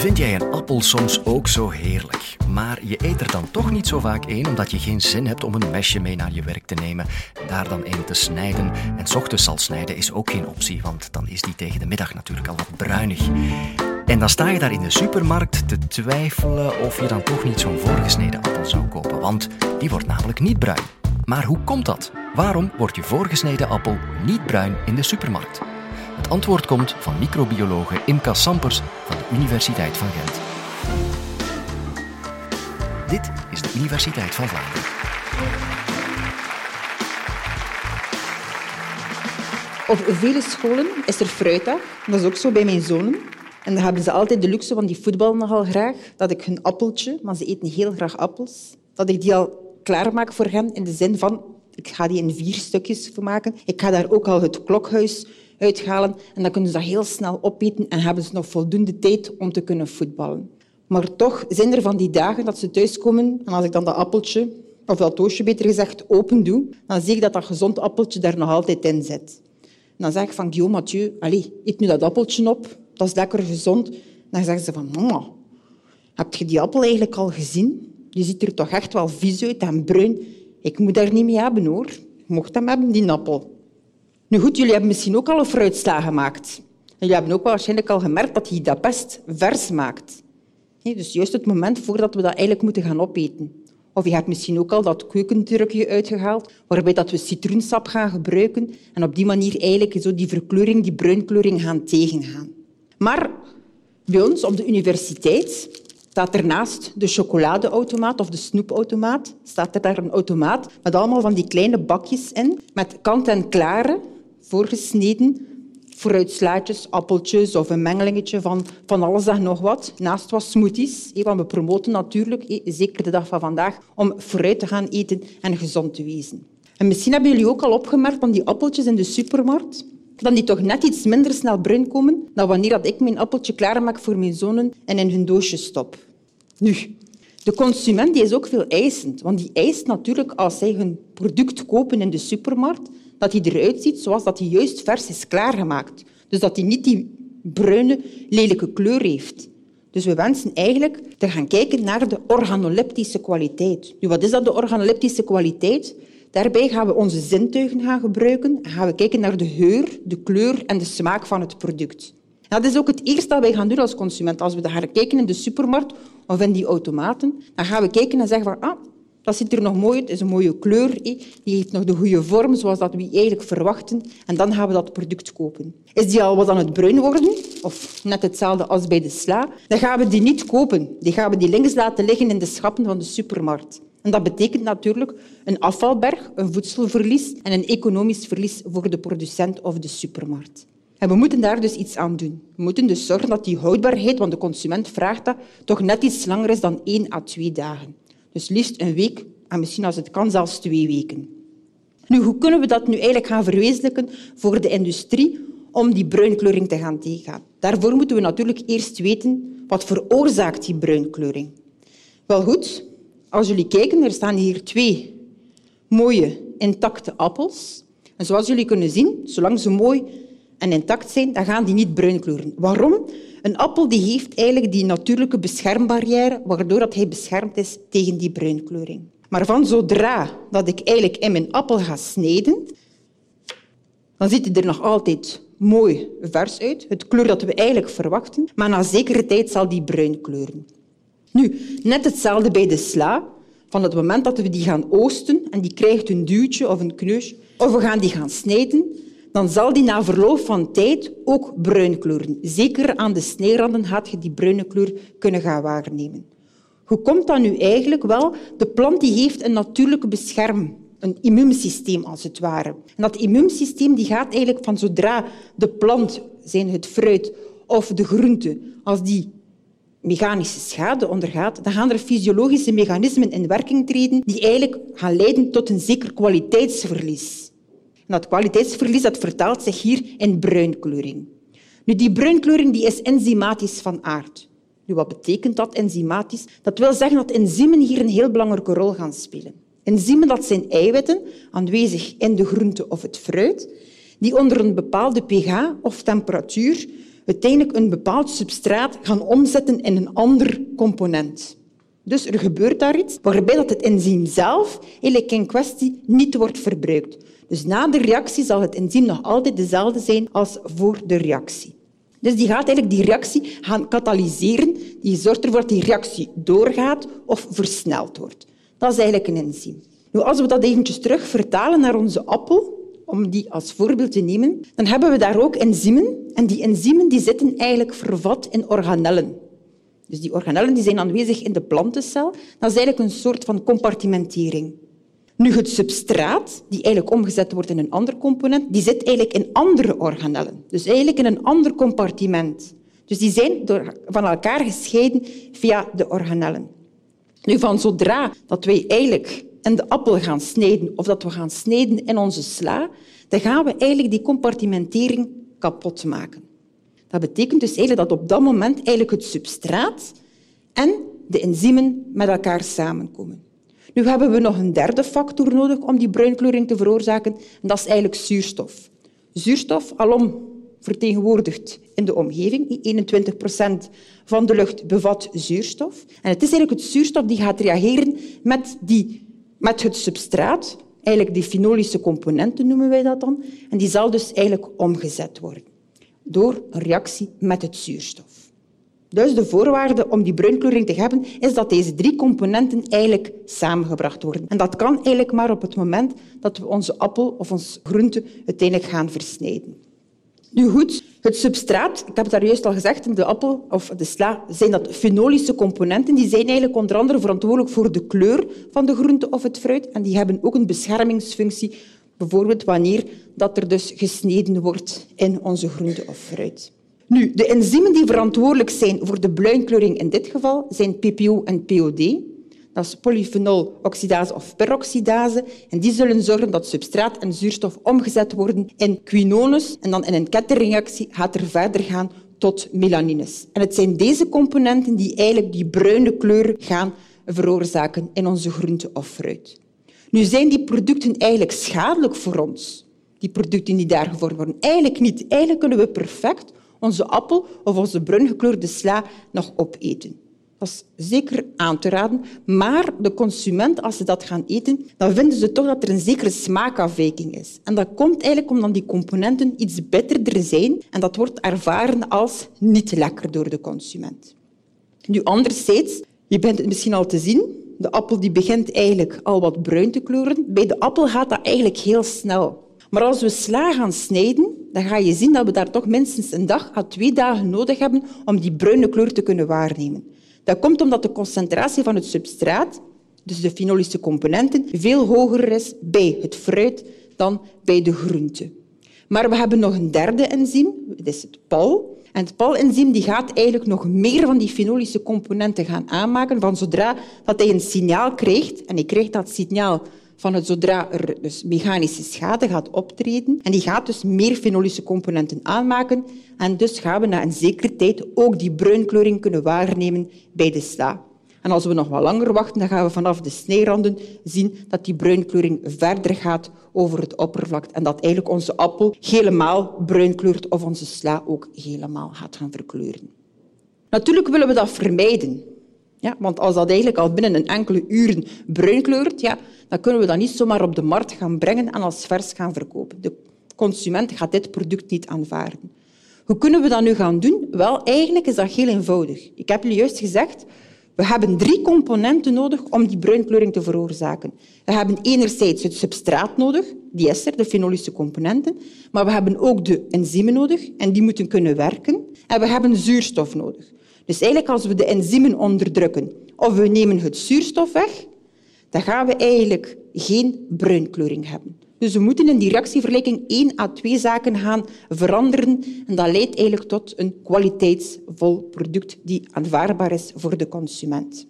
Vind jij een appel soms ook zo heerlijk? Maar je eet er dan toch niet zo vaak één omdat je geen zin hebt om een mesje mee naar je werk te nemen en daar dan één te snijden. En s ochtends al snijden is ook geen optie, want dan is die tegen de middag natuurlijk al wat bruinig. En dan sta je daar in de supermarkt te twijfelen of je dan toch niet zo'n voorgesneden appel zou kopen, want die wordt namelijk niet bruin. Maar hoe komt dat? Waarom wordt je voorgesneden appel niet bruin in de supermarkt? Het antwoord komt van microbiologe Imka Sampers van de Universiteit van Gent. Dit is de Universiteit van Vlaanderen. Op vele scholen is er fruitdag. Dat is ook zo bij mijn zonen. En dan hebben ze altijd de luxe, van die voetballen nogal graag, dat ik hun appeltje, maar ze eten heel graag appels, dat ik die al klaarmaak voor hen in de zin van ik ga die in vier stukjes maken. Ik ga daar ook al het klokhuis uithalen en dan kunnen ze dat heel snel opeten en hebben ze nog voldoende tijd om te kunnen voetballen. Maar toch zijn er van die dagen dat ze thuiskomen en als ik dan dat appeltje, of dat toosje beter gezegd, open doe, dan zie ik dat dat gezond appeltje daar nog altijd in zit. Dan zeg ik van Guillaume, Mathieu, allez, eet nu dat appeltje op, dat is lekker gezond. Dan zeggen ze van, mama, heb je die appel eigenlijk al gezien? Je ziet er toch echt wel vies uit en bruin. Ik moet daar niet mee hebben, hoor. Mocht hem hebben, die appel. Nu goed, jullie hebben misschien ook al een fruitsla gemaakt. Jullie hebben ook waarschijnlijk al gemerkt dat hij dat best vers maakt. Dus juist het moment voordat we dat eigenlijk moeten gaan opeten. Of je hebt misschien ook al dat keukendrukje uitgehaald, waarbij dat we citroensap gaan gebruiken en op die manier eigenlijk zo die verkleuring, die bruinkleuring gaan tegengaan. Maar bij ons op de universiteit staat er naast de chocoladeautomaat of de snoepautomaat staat er daar een automaat met allemaal van die kleine bakjes in met kant-en-klare, voorgesneden fruitslaatjes, appeltjes of een mengelingetje van, van alles en nog wat. Naast wat smoothies, want we promoten natuurlijk, zeker de dag van vandaag, om fruit te gaan eten en gezond te wezen. En misschien hebben jullie ook al opgemerkt van die appeltjes in de supermarkt, dat die toch net iets minder snel bruin komen dan wanneer ik mijn appeltje klaarmaak voor mijn zonen en in hun doosje stop. Nu, de consument die is ook veel eisend, want die eist natuurlijk als zij hun product kopen in de supermarkt, dat hij eruit ziet zoals dat hij juist vers is klaargemaakt. Dus dat hij niet die bruine, lelijke kleur heeft. Dus we wensen eigenlijk te gaan kijken naar de organoleptische kwaliteit. Nu, wat is dat, de organoleptische kwaliteit? Daarbij gaan we onze zintuigen gaan gebruiken en gaan we kijken naar de geur, de kleur en de smaak van het product. Dat is ook het eerste dat wij gaan doen als consument. Als we gaan kijken in de supermarkt of in die automaten, dan gaan we kijken en zeggen van ah, dat ziet er nog mooi uit, is een mooie kleur, die heeft nog de goede vorm zoals dat we eigenlijk verwachten. En dan gaan we dat product kopen. Is die al wat aan het bruin worden, of net hetzelfde als bij de sla, dan gaan we die niet kopen. Die gaan we die links laten liggen in de schappen van de supermarkt. En dat betekent natuurlijk een afvalberg, een voedselverlies en een economisch verlies voor de producent of de supermarkt. En we moeten daar dus iets aan doen. We moeten dus zorgen dat die houdbaarheid, want de consument vraagt dat, toch net iets langer is dan één à twee dagen. Dus liefst een week en misschien als het kan zelfs twee weken. Nu, hoe kunnen we dat nu eigenlijk gaan verwezenlijken voor de industrie om die bruinkleuring te gaan tegengaan? Daarvoor moeten we natuurlijk eerst weten wat veroorzaakt die bruinkleuring. Wel goed, als jullie kijken, er staan hier twee mooie intacte appels. En zoals jullie kunnen zien, zolang ze mooi en intact zijn, dan gaan die niet bruin kleuren. Waarom? Een appel die heeft eigenlijk die natuurlijke beschermbarrière, waardoor dat hij beschermd is tegen die bruinkleuring. Maar van zodra dat ik eigenlijk in mijn appel ga snijden, dan ziet hij er nog altijd mooi vers uit, het kleur dat we eigenlijk verwachten, maar na zekere tijd zal die bruin kleuren. Nu, net hetzelfde bij de sla. Van het moment dat we die gaan oosten en die krijgt een duwtje of een kneusje, of we gaan die gaan snijden, dan zal die na verloop van tijd ook bruin kleuren. Zeker aan de snijranden gaat je die bruine kleur kunnen gaan waarnemen. Hoe komt dat nu eigenlijk? Wel, de plant die heeft een natuurlijke bescherm, een immuunsysteem als het ware. En dat immuunsysteem die gaat eigenlijk van zodra de plant, zijn het fruit of de groente, als die mechanische schade ondergaat, dan gaan er fysiologische mechanismen in werking treden die eigenlijk gaan leiden tot een zeker kwaliteitsverlies dat kwaliteitsverlies dat vertaalt zich hier in bruinkleuring. Nu, die bruinkleuring die is enzymatisch van aard. Nu, wat betekent dat, enzymatisch? Dat wil zeggen dat enzymen hier een heel belangrijke rol gaan spelen. Enzymen dat zijn eiwitten, aanwezig in de groente of het fruit, die onder een bepaalde pH of temperatuur uiteindelijk een bepaald substraat gaan omzetten in een ander component. Dus er gebeurt daar iets waarbij dat het enzym zelf in kwestie niet wordt verbruikt. Dus na de reactie zal het enzym nog altijd dezelfde zijn als voor de reactie. Dus die gaat eigenlijk die reactie gaan katalyseren. Die zorgt ervoor dat die reactie doorgaat of versneld wordt. Dat is eigenlijk een enzym. Nu, als we dat eventjes terug vertalen naar onze appel, om die als voorbeeld te nemen, dan hebben we daar ook enzymen. En die enzymen die zitten eigenlijk vervat in organellen. Dus die organellen die zijn aanwezig in de plantencel. Dat is eigenlijk een soort van compartimentering. Nu, het substraat, die eigenlijk omgezet wordt in een ander component, die zit eigenlijk in andere organellen. Dus eigenlijk in een ander compartiment. Dus die zijn door, van elkaar gescheiden via de organellen. Nu, van zodra dat wij eigenlijk in de appel gaan snijden of dat we gaan snijden in onze sla, dan gaan we eigenlijk die compartimentering kapot maken. Dat betekent dus eigenlijk dat op dat moment eigenlijk het substraat en de enzymen met elkaar samenkomen. Nu hebben we nog een derde factor nodig om die bruinkleuring te veroorzaken, en dat is eigenlijk zuurstof. Zuurstof, alom vertegenwoordigd in de omgeving. 21 procent van de lucht bevat zuurstof. En het is eigenlijk het zuurstof die gaat reageren met, die, met het substraat, eigenlijk die fenolische componenten noemen wij dat dan, en die zal dus eigenlijk omgezet worden door een reactie met het zuurstof. Dus de voorwaarde om die bruinkleuring te hebben, is dat deze drie componenten eigenlijk samengebracht worden. En dat kan eigenlijk maar op het moment dat we onze appel of onze groente uiteindelijk gaan versnijden. Nu goed, het substraat, ik heb het daar juist al gezegd, de appel of de sla zijn dat fenolische componenten. Die zijn eigenlijk onder andere verantwoordelijk voor de kleur van de groente of het fruit. En die hebben ook een beschermingsfunctie, bijvoorbeeld wanneer dat er dus gesneden wordt in onze groente of fruit. Nu, de enzymen die verantwoordelijk zijn voor de bruinkleuring in dit geval zijn PPO en POD. Dat is polyfenol-oxidase of peroxidase. En die zullen zorgen dat substraat en zuurstof omgezet worden in quinones. En dan in een kettingreactie gaat er verder gaan tot melanines. En het zijn deze componenten die eigenlijk die bruine kleur gaan veroorzaken in onze groente of fruit. Nu zijn die producten eigenlijk schadelijk voor ons, die producten die daar gevormd worden. Eigenlijk niet. Eigenlijk kunnen we perfect onze appel of onze bruin gekleurde sla nog opeten. Dat is zeker aan te raden. Maar de consument, als ze dat gaan eten, dan vinden ze toch dat er een zekere smaakafwijking is. En dat komt eigenlijk omdat die componenten iets bitterder zijn en dat wordt ervaren als niet lekker door de consument. Nu, anderzijds, je bent het misschien al te zien, de appel die begint eigenlijk al wat bruin te kleuren. Bij de appel gaat dat eigenlijk heel snel. Maar als we sla gaan snijden, dan ga je zien dat we daar toch minstens een dag à twee dagen nodig hebben om die bruine kleur te kunnen waarnemen. Dat komt omdat de concentratie van het substraat, dus de fenolische componenten, veel hoger is bij het fruit dan bij de groente. Maar we hebben nog een derde enzym, dat is het PAL. En het PAL-enzym gaat eigenlijk nog meer van die fenolische componenten gaan aanmaken. Van zodra dat hij een signaal krijgt, en hij krijgt dat signaal van het zodra er dus mechanische schade gaat optreden. En die gaat dus meer fenolische componenten aanmaken. En dus gaan we na een zekere tijd ook die bruinkleuring kunnen waarnemen bij de sla. En als we nog wat langer wachten, dan gaan we vanaf de snijranden zien dat die bruinkleuring verder gaat over het oppervlak en dat eigenlijk onze appel helemaal bruin kleurt of onze sla ook helemaal gaat gaan verkleuren. Natuurlijk willen we dat vermijden. Ja, want als dat eigenlijk al binnen een enkele uren bruin kleurt, ja, dan kunnen we dat niet zomaar op de markt gaan brengen en als vers gaan verkopen. De consument gaat dit product niet aanvaarden. Hoe kunnen we dat nu gaan doen? Wel, eigenlijk is dat heel eenvoudig. Ik heb jullie juist gezegd, we hebben drie componenten nodig om die bruinkleuring te veroorzaken. We hebben enerzijds het substraat nodig, die is er, de fenolische componenten, maar we hebben ook de enzymen nodig en die moeten kunnen werken. En we hebben zuurstof nodig. Dus eigenlijk als we de enzymen onderdrukken of we nemen het zuurstof weg, dan gaan we eigenlijk geen bruinkleuring hebben. Dus we moeten in die reactievergelijking één à twee zaken gaan veranderen. En dat leidt eigenlijk tot een kwaliteitsvol product die aanvaardbaar is voor de consument.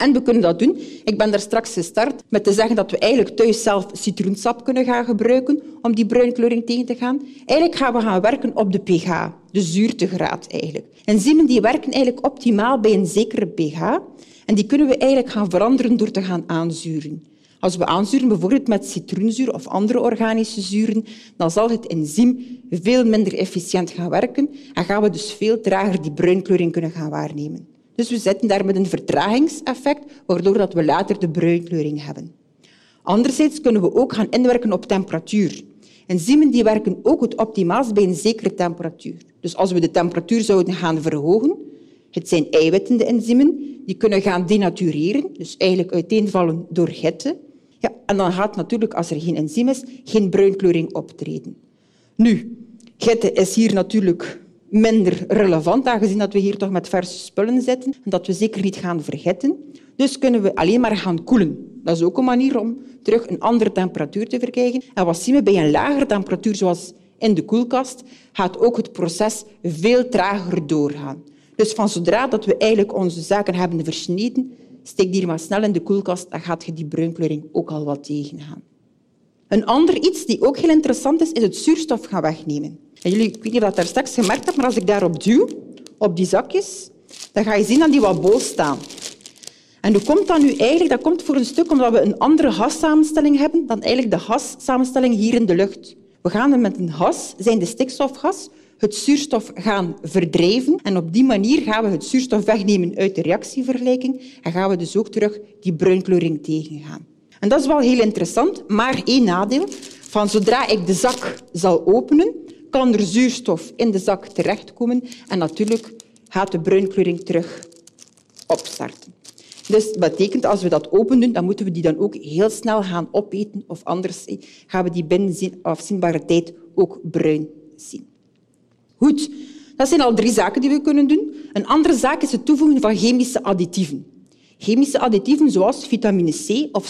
En we kunnen dat doen. Ik ben daar straks gestart met te zeggen dat we eigenlijk thuis zelf citroensap kunnen gaan gebruiken om die bruinkleuring tegen te gaan. Eigenlijk gaan we gaan werken op de pH, de zuurtegraad eigenlijk. Enzymen die werken eigenlijk optimaal bij een zekere pH en die kunnen we eigenlijk gaan veranderen door te gaan aanzuren. Als we aanzuren bijvoorbeeld met citroenzuur of andere organische zuren, dan zal het enzym veel minder efficiënt gaan werken en gaan we dus veel trager die bruinkleuring kunnen gaan waarnemen. Dus we zitten daar met een vertragingseffect, waardoor dat we later de bruinkleuring hebben. Anderzijds kunnen we ook gaan inwerken op temperatuur. Enzymen die werken ook het optimaalst bij een zekere temperatuur. Dus als we de temperatuur zouden gaan verhogen, het zijn eiwittende enzymen, die kunnen gaan denatureren, dus eigenlijk uiteenvallen door hitte. Ja, en dan gaat natuurlijk, als er geen enzym is, geen bruinkleuring optreden. Nu, hitte is hier natuurlijk minder relevant, aangezien dat we hier toch met verse spullen zitten en dat we zeker niet gaan vergeten. Dus kunnen we alleen maar gaan koelen. Dat is ook een manier om terug een andere temperatuur te verkrijgen. En wat zien we bij een lagere temperatuur, zoals in de koelkast, gaat ook het proces veel trager doorgaan. Dus van zodra dat we eigenlijk onze zaken hebben versneden, steek die maar snel in de koelkast, dan gaat je die bruinkleuring ook al wat tegengaan. Een ander iets die ook heel interessant is, is het zuurstof gaan wegnemen. En jullie, ik weet niet of dat daar straks gemerkt hebt, maar als ik daarop duw, op die zakjes, dan ga je zien dat die wat bol staan. En hoe komt dat nu eigenlijk? Dat komt voor een stuk omdat we een andere gassamenstelling hebben dan eigenlijk de gassamenstelling hier in de lucht. We gaan met een gas, zijn de stikstofgas, het zuurstof gaan verdrijven. En op die manier gaan we het zuurstof wegnemen uit de reactievergelijking en gaan we dus ook terug die bruinkleuring tegengaan. En dat is wel heel interessant, maar één nadeel. Van zodra ik de zak zal openen, kan er zuurstof in de zak terechtkomen en natuurlijk gaat de bruinkleuring terug opstarten. Dus dat betekent, als we dat open doen, dan moeten we die dan ook heel snel gaan opeten of anders gaan we die binnen afzienbare tijd ook bruin zien. Goed, dat zijn al drie zaken die we kunnen doen. Een andere zaak is het toevoegen van chemische additieven. Chemische additieven zoals vitamine C of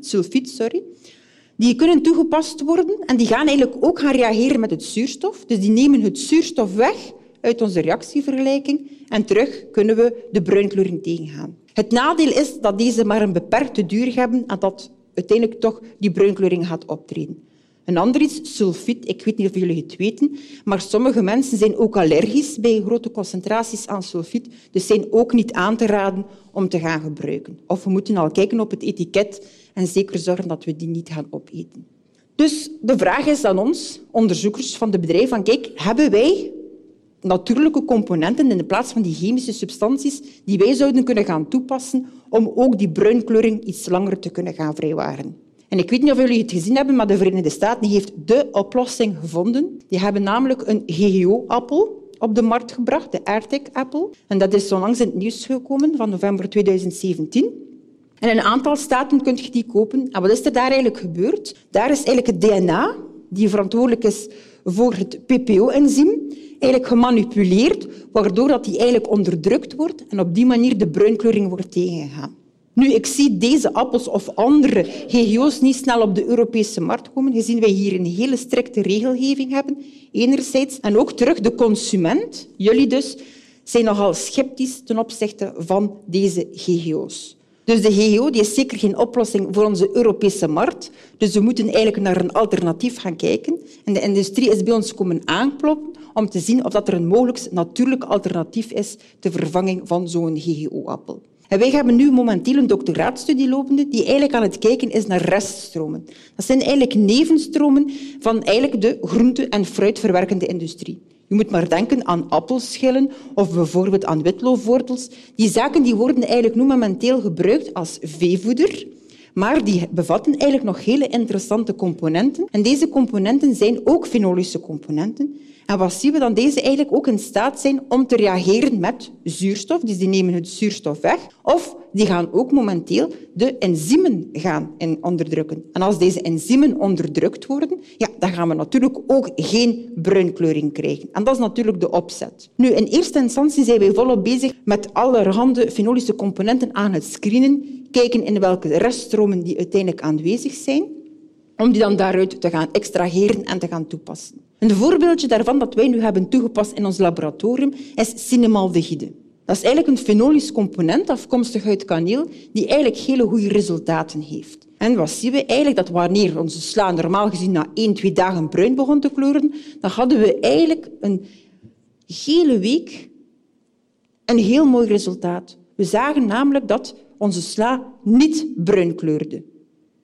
sulfiet, sorry, die kunnen toegepast worden en die gaan eigenlijk ook gaan reageren met het zuurstof. Dus die nemen het zuurstof weg uit onze reactievergelijking en terug kunnen we de bruinkleuring tegengaan. Het nadeel is dat deze maar een beperkte duur hebben en dat uiteindelijk toch die bruinkleuring gaat optreden. Een ander is sulfiet. Ik weet niet of jullie het weten, maar sommige mensen zijn ook allergisch bij grote concentraties aan sulfiet, dus zijn ook niet aan te raden om te gaan gebruiken. Of we moeten al kijken op het etiket en zeker zorgen dat we die niet gaan opeten. Dus de vraag is aan ons, onderzoekers van de bedrijf, van kijk, hebben wij natuurlijke componenten in de plaats van die chemische substanties die wij zouden kunnen gaan toepassen om ook die bruinkleuring iets langer te kunnen gaan vrijwaren. En ik weet niet of jullie het gezien hebben, maar de Verenigde Staten heeft de oplossing gevonden. Die hebben namelijk een GGO-appel op de markt gebracht, de AirTag-appel. En dat is langs in het nieuws gekomen van november 2017. En in een aantal staten kun je die kopen. En wat is er daar eigenlijk gebeurd? Daar is eigenlijk het DNA, die verantwoordelijk is voor het PPO-enzym, eigenlijk gemanipuleerd, waardoor dat die eigenlijk onderdrukt wordt en op die manier de bruinkleuring wordt tegengegaan. Nu, ik zie deze appels of andere GGO's niet snel op de Europese markt komen, gezien wij hier een hele strikte regelgeving hebben, enerzijds. En ook terug de consument, jullie dus, zijn nogal sceptisch ten opzichte van deze GGO's. Dus de GGO die is zeker geen oplossing voor onze Europese markt. Dus we moeten eigenlijk naar een alternatief gaan kijken. En de industrie is bij ons komen aankloppen om te zien of dat er een mogelijk natuurlijk alternatief is ter vervanging van zo'n GGO-appel. Wij hebben nu momenteel een doctoraatstudie lopende die eigenlijk aan het kijken is naar reststromen. Dat zijn eigenlijk nevenstromen van eigenlijk de groente- en fruitverwerkende industrie. Je moet maar denken aan appelschillen of bijvoorbeeld aan witloofwortels. Die zaken die worden eigenlijk nu momenteel gebruikt als veevoeder, maar die bevatten eigenlijk nog hele interessante componenten. En deze componenten zijn ook fenolische componenten. En wat zien we dan? Deze eigenlijk ook in staat zijn om te reageren met zuurstof. Dus die nemen het zuurstof weg. Of die gaan ook momenteel de enzymen gaan onderdrukken. En als deze enzymen onderdrukt worden, ja, dan gaan we natuurlijk ook geen bruinkleuring krijgen. En dat is natuurlijk de opzet. Nu, in eerste instantie zijn wij volop bezig met allerhande fenolische componenten aan het screenen, kijken in welke reststromen die uiteindelijk aanwezig zijn, om die dan daaruit te gaan extraheren en te gaan toepassen. Een voorbeeldje daarvan dat wij nu hebben toegepast in ons laboratorium is cinemaldehyde. Dat is eigenlijk een fenolisch component afkomstig uit kaneel die eigenlijk hele goede resultaten heeft. En wat zien we eigenlijk? Dat wanneer onze sla normaal gezien na één, twee dagen bruin begon te kleuren, dan hadden we eigenlijk een gele week een heel mooi resultaat. We zagen namelijk dat onze sla niet bruin kleurde.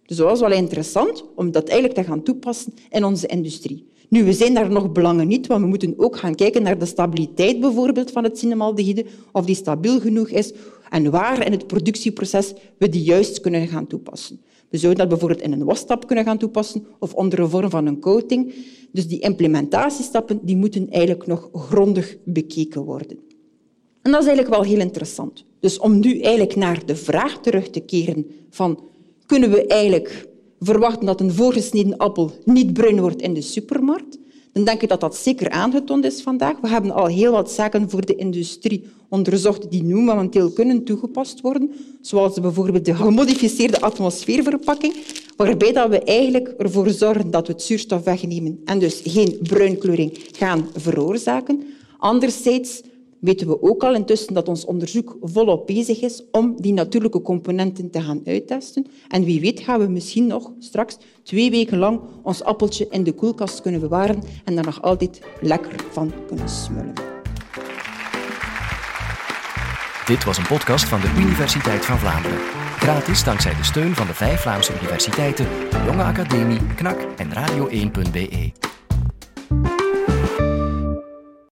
Dus dat was wel interessant om dat eigenlijk te gaan toepassen in onze industrie. Nu, we zijn daar nog belangen niet, want we moeten ook gaan kijken naar de stabiliteit bijvoorbeeld van het cinemaldehyde, of die stabiel genoeg is en waar in het productieproces we die juist kunnen gaan toepassen. We zouden dat bijvoorbeeld in een wasstap kunnen gaan toepassen of onder een vorm van een coating. Dus die implementatiestappen die moeten eigenlijk nog grondig bekeken worden. En dat is eigenlijk wel heel interessant. Dus om nu eigenlijk naar de vraag terug te keren van kunnen we eigenlijk verwachten dat een voorgesneden appel niet bruin wordt in de supermarkt, dan denk ik dat dat zeker aangetoond is vandaag. We hebben al heel wat zaken voor de industrie onderzocht die nu momenteel kunnen toegepast worden, zoals bijvoorbeeld de gemodificeerde atmosfeerverpakking, waarbij dat we eigenlijk ervoor zorgen dat we het zuurstof wegnemen en dus geen bruinkleuring gaan veroorzaken. Anderzijds weten we ook al intussen dat ons onderzoek volop bezig is om die natuurlijke componenten te gaan uittesten. En wie weet gaan we misschien nog straks twee weken lang ons appeltje in de koelkast kunnen bewaren en daar nog altijd lekker van kunnen smullen. Dit was een podcast van de Universiteit van Vlaanderen. Gratis dankzij de steun van de vijf Vlaamse universiteiten, de Jonge Academie, KNAK en Radio1.be.